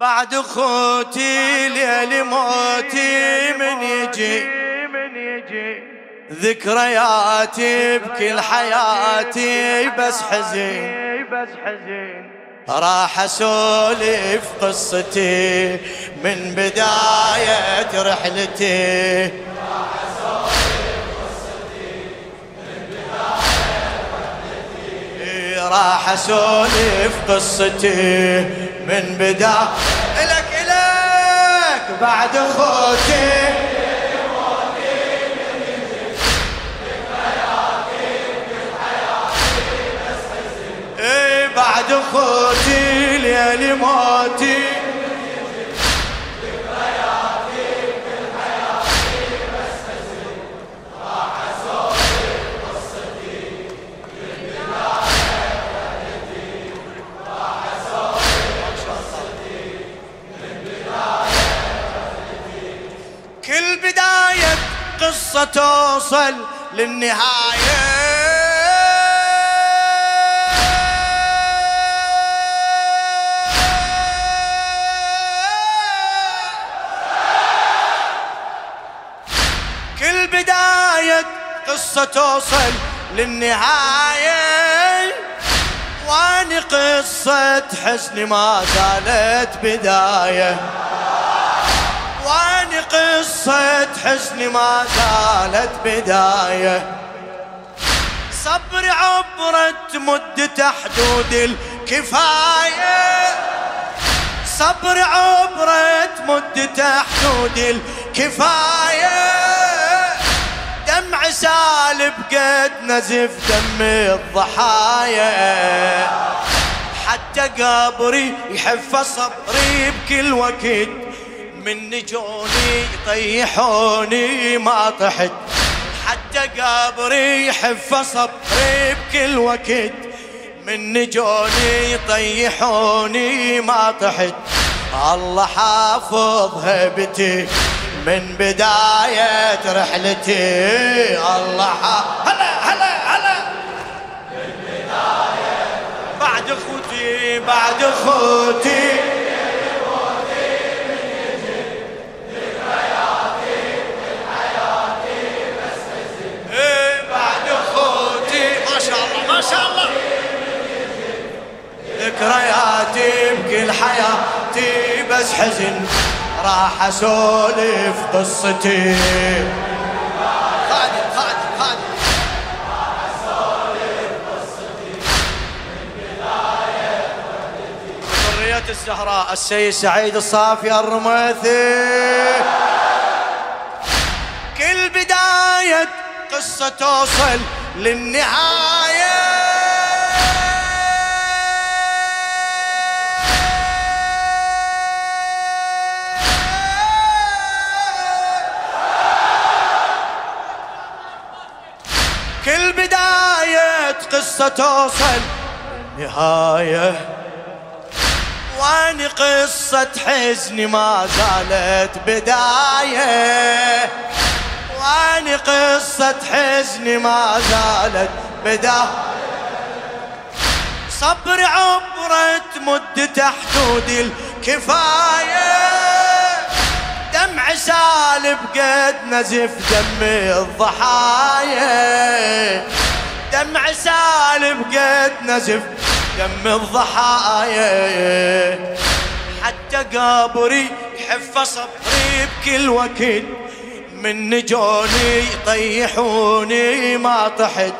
بعد خوتي ليل موتي من يجي. من يجي ذكرياتي بكل حياتي بس حزين. راح أسولف قصتي من بداية رحلتي. راح أسولف قصتي من بدا الك الك بعد خوتي إيه بعد خوتي ليل موتي. توصل للنهاية. كل بداية قصة توصل للنهاية. وأني قصة حزن ما زالت بداية. قصة حزن ما زالت بداية. صبر عبرت مدة حدود الكفاية. صبر عبرت مدة حدود الكفاية. دمع سالب قد نزف دم الضحايا. حتى قبري يحف صبري بكل وقت. من نجوني يطيحوني ما طحت. حتى قبري يحف صبري بكل وقت. من نجوني يطيحوني ما طحت. الله حافظ هبتي من بداية رحلتي. الله هلا هلا هلا. من بداية بعد اخوتي بعد اخوتي. ذكرياتي بكل حياتي بس حزن. راح أسولف قصتي. خادم خادم خادم حرية الزهراء السيد سعيد الصافي الرميثي. كل بداية قصة توصل للنهاية. بداية قصة توصل نهاية. وأني قصة حزني ما زالت بداية. وأني قصة حزني ما زالت بداية. صبر عبرت مدة حدود الكفاية. دمع سالب قد نزف دم الضحايا. دمع سالب قد نزف دم الضحايا. حتى قبري يحف صبري بكل وقت. من نجوني يطيحوني ما طحت.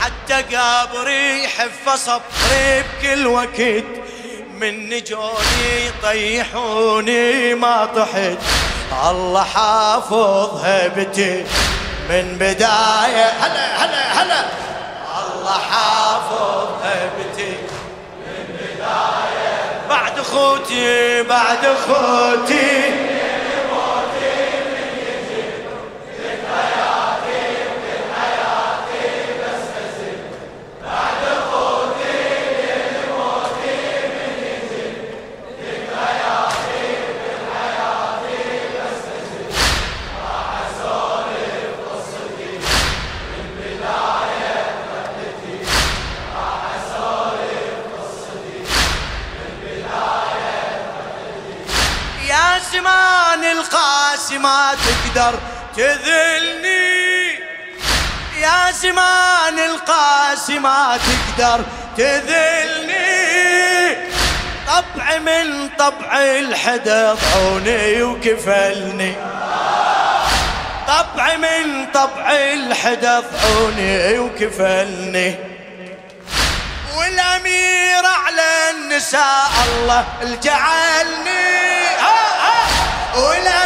حتى قبري يحف صبري بكل وقت. من نجوني يطيحوني ما طحت. الله حافظ هبتي من بداية. هلا هلا هلا. حافظ هبتي من بداية بعد خوتي بعد خوتي. ما تقدر تذلني. يا زمان القاسي ما تقدر تذلني. طبع من طبع الحدث عوني وكفلني. طبع من طبع الحدث عوني وكفلني. والأمير على النساء الله الجعلني النساء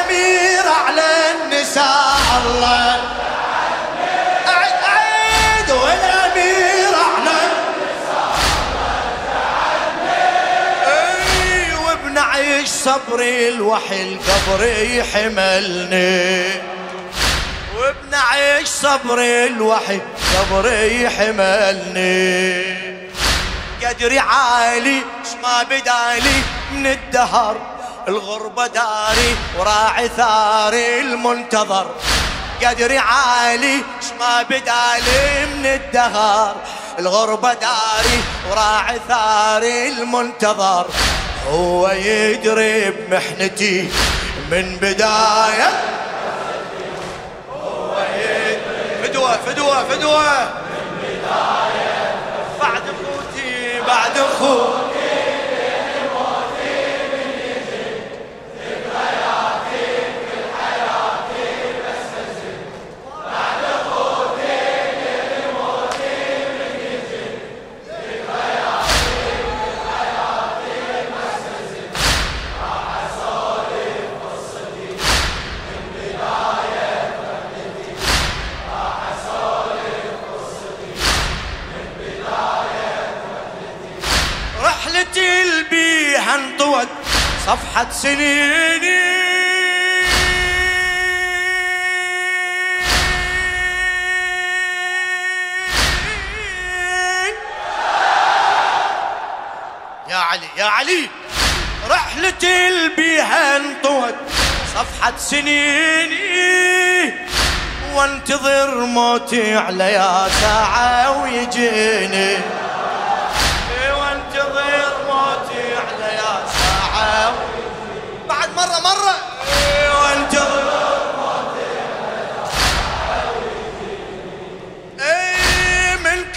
صبري الوحي القبر يحملني. وبنعيش صبري الوحي صبري حملني قدري عالي ما بدالي من الدهر. الغربة داري وراعي ثاري المنتظر. قدري عالي ما بدالي من الدهر. الغربة داري وراعي ثاري المنتظر. هو يدري بمحنتي من بداية. فدوة فدوة فدوة. بعد اخوتي بعد اخوتي انطوت صفحة سنيني. يا علي يا علي. رحلتي البيها انطوت صفحة سنيني. وانتظر موتي على يا ساعة ويجيني.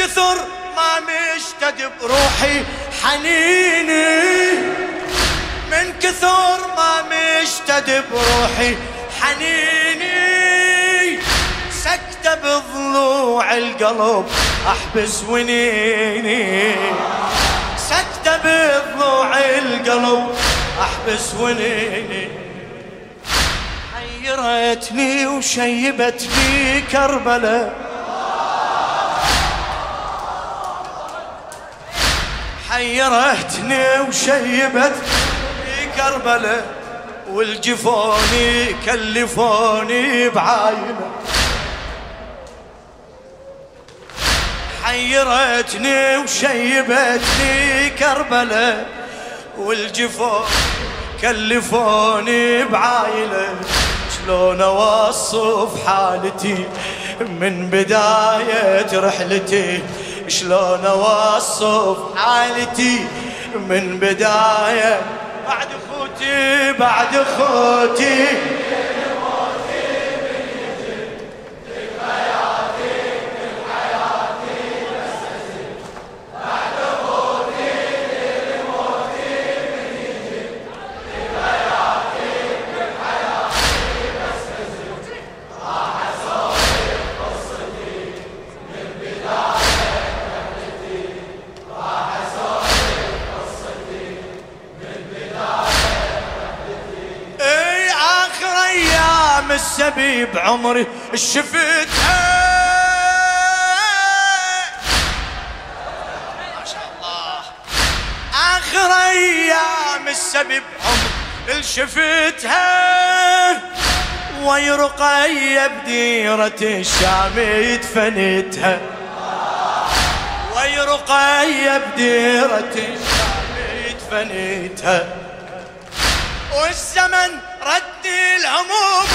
كثر ما مشتد بروحي حنيني. من كثر ما مشتد بروحي حنيني. سكتة بضلوع القلب أحبس ونيني. سكتة بضلوع القلب أحبس ونيني. حيرتني وشيبتني كربلة حيرتني وشيبتني كربلة والجفوني كلفوني بعاينة. حيرتني وشيبتني كربلة والجفون كلفوني بعايلة شلون أوصف حالتي من بداية رحلتي؟ شلون أوصف حالتي من بداية؟ بعد اخوتي بعد اخوتي بعمري شفتها ما شاء الله. آخر أيام السبي بعمري شفتها ويرقي بديرة الشام دفنتها ويرقي بديرة الشام دفنتها والزمن رد الهموم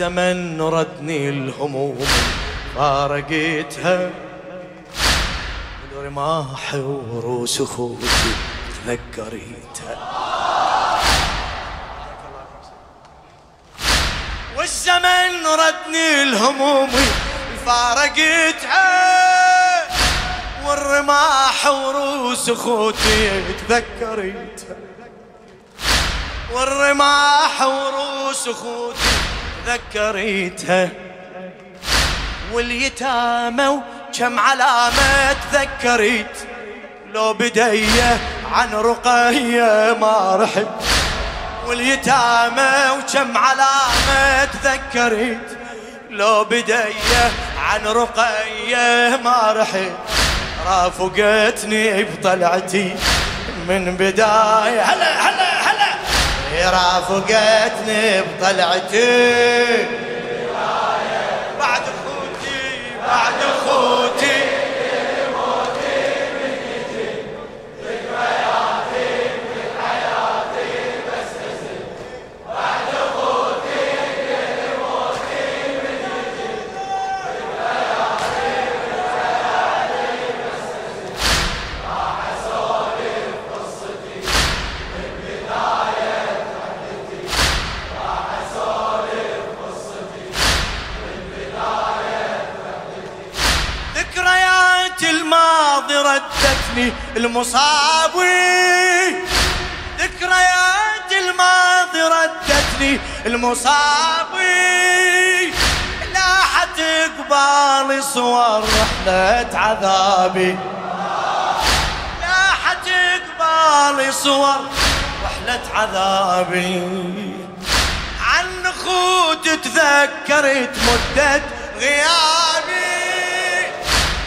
والزمن ردني الهموم فارقتها والرماح وروس اخوتي تذكريتها. والزمن ردني الهموم فارقتها والرماح وروس اخوتي تذكريتها. والرماح وروس اخوتي تذكريتها واليتامى وكم علامة تذكريت لو بدية عن رقية ما رحت. واليتامى وكم علامة تذكريت لو بدية عن رقية ما رحت. رافقتني بطلعتي من بداية. هلا هلا هلا. رافقتني بطلعتي. بعد اخوتي بعد اخوتي المصابي. ذكريات الماضي ردتني. المصابي. لاحت قبالي صور رحلة عذابي. لاحت قبالي صور رحلة عذابي. عن اخوت تذكرت مدة غيابي.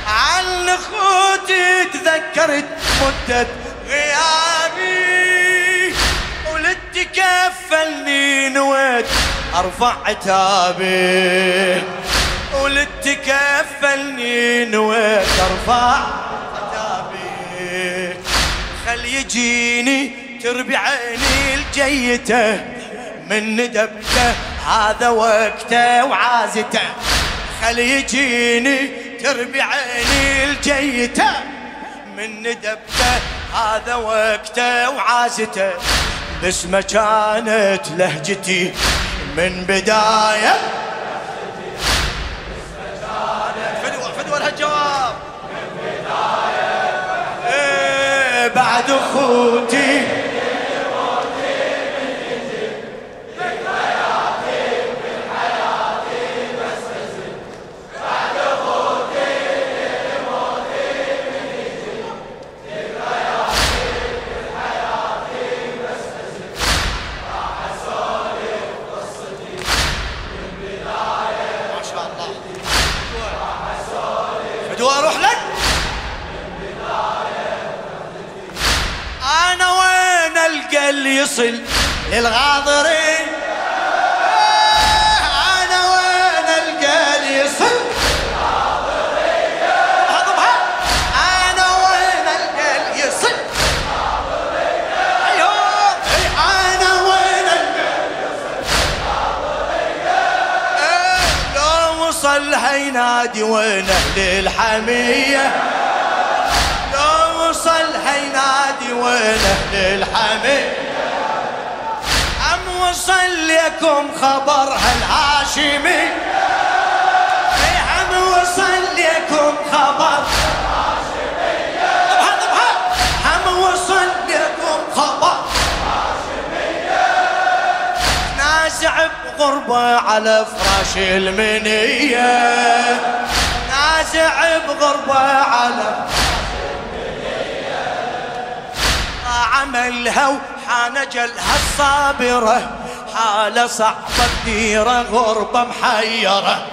عن اخوتي تذكرت مدة غيابي ولدت كفلني نويت أرفع عتابي. ولدت كفلني نويت أرفع عتابي. خل يجيني تربي عيني الجيتة من ندبته هذا وقته وعازته. خل يجيني تربي عيني الجيتة. من ندبته هذا وقته وعازته. بس ما كانت لهجتي من فدوى فدوى الهالجواب إيه بعد أخوتي. لو وصل هينادي وين أهل الحمية؟ لو وصل هينادي وين أهل الحمية؟ أم وصل لكم خبر هالهاشمي؟ أم وصل لكم خبر بغربة على فراش المنية. نازع بغربة على عملها وحان جلها الصابرة. حالة صعبة كثيرة غربة محيرة.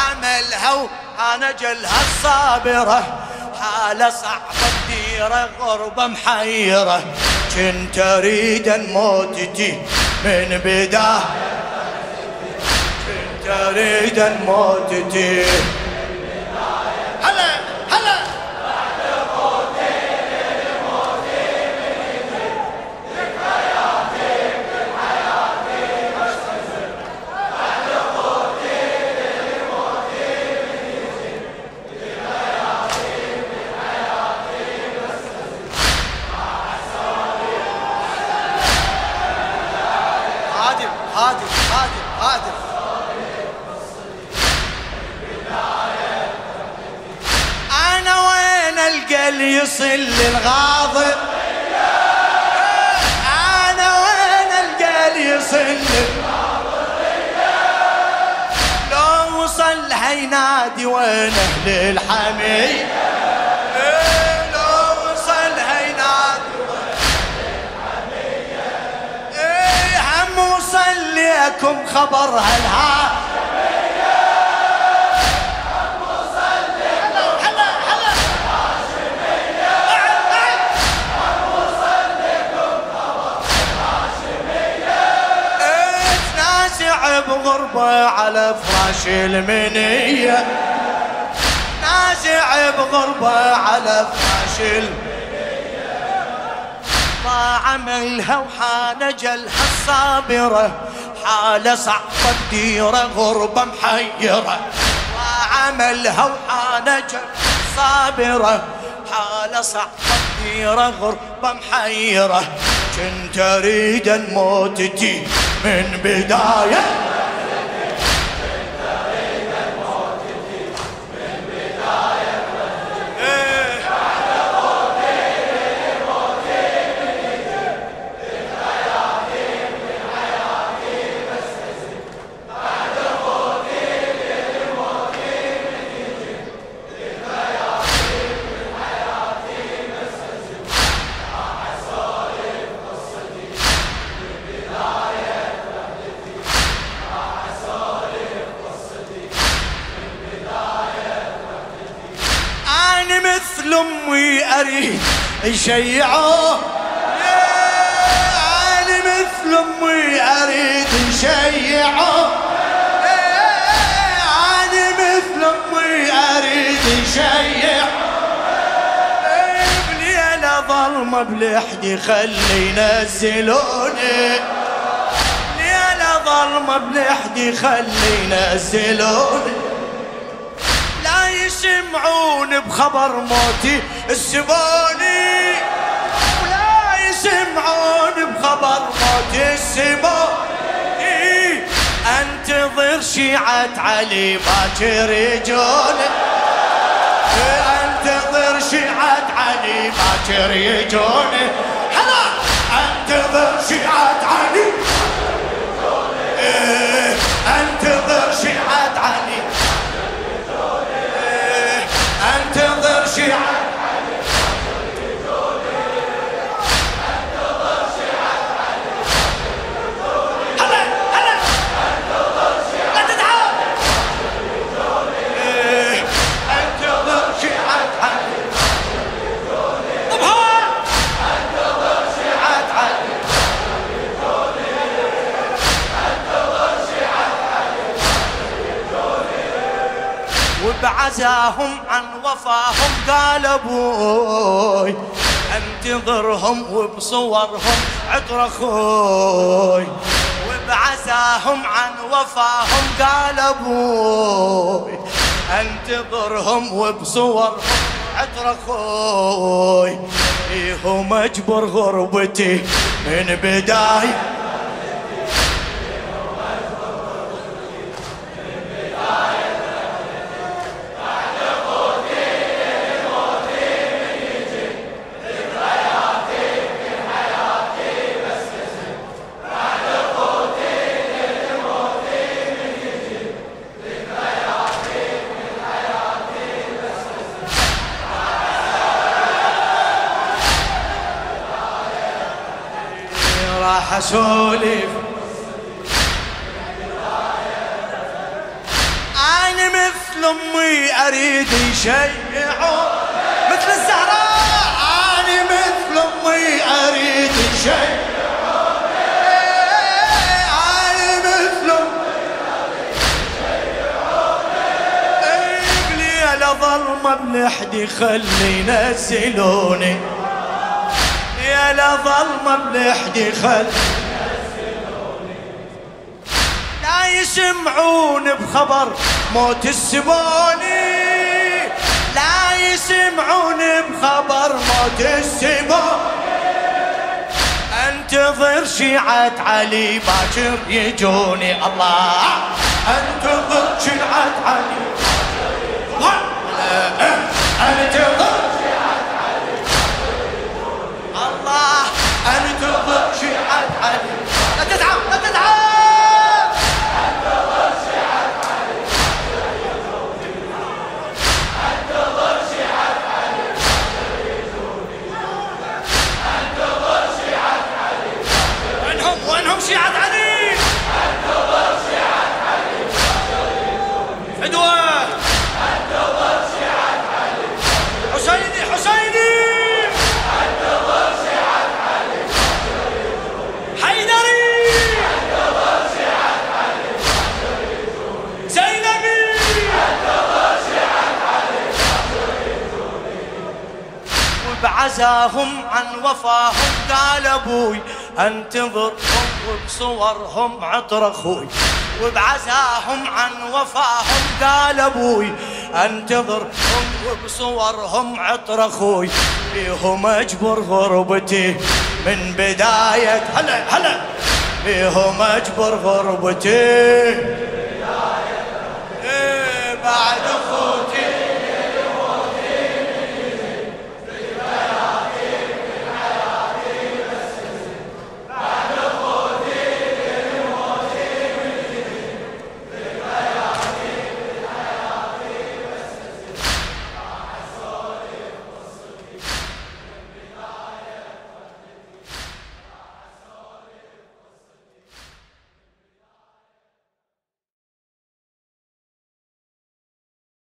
عملها وحان جلها الصابرة. حالة صعبة كثيرة غربة محيرة. كنت اريد موتتي من بداية. كنت اريد موتتي يصل للغاضب. أنا وين القى اللي يصل لو وصل هينادي وين أهل وصل هينادي إيه، خبر هالها بغربة على فراش المنية. نازع بغربة على فراش المنية. ضاع عملها وحان جلها الصابرة. حالة صعبة الديرة غربة محيرة. ضاع عملها وحان جلها الصابرة. حالة صعبة الديرة غربة محيرة. كنت أريد الموت تجي من بداية ظلمة بلحدي خلي ينزلوني. ليلة ظلمة بلحدي خلي ينزلوني. لا يسمعون بخبر موتي السبوني ولا يسمعون بخبر موتي السبوني أنتظر شيعة علي باكر يجون أنتظر شيعة علي باكر يجون أبوي. انتظرهم وبصورهم عطر أخوي. وبعزاهم عن وفاهم قال أبوي. انتظرهم وبصورهم عطر أخوي. إيه مجبر غربتي من بداية راح أسولف. أنا مثل أمي أريد يشيعوا مثل الزهراء. أنا مثل أمي أريد بليلة ظلمة بلحدي خلي ينزلوني لا ظلمة بلحدي خل. لا يسمعون بخبر موت السبوني. لا يسمعون بخبر موت السبوني. انتظر شيعة علي باكر يجوني. الله. انتظر شيعة علي انتظر. انتظر شيعة علي لا أذاهم عن وفاهم قال أبوي أنتظرهم وبصورهم عطر أخوي. وبعزاهم عن وفاهم قال أبوي أنتظرهم وبصورهم عطر أخوي. بيهم أجبر غربتي من بداية هلا هلا. بيهم أجبر غربتي من بداية. إيه، بعد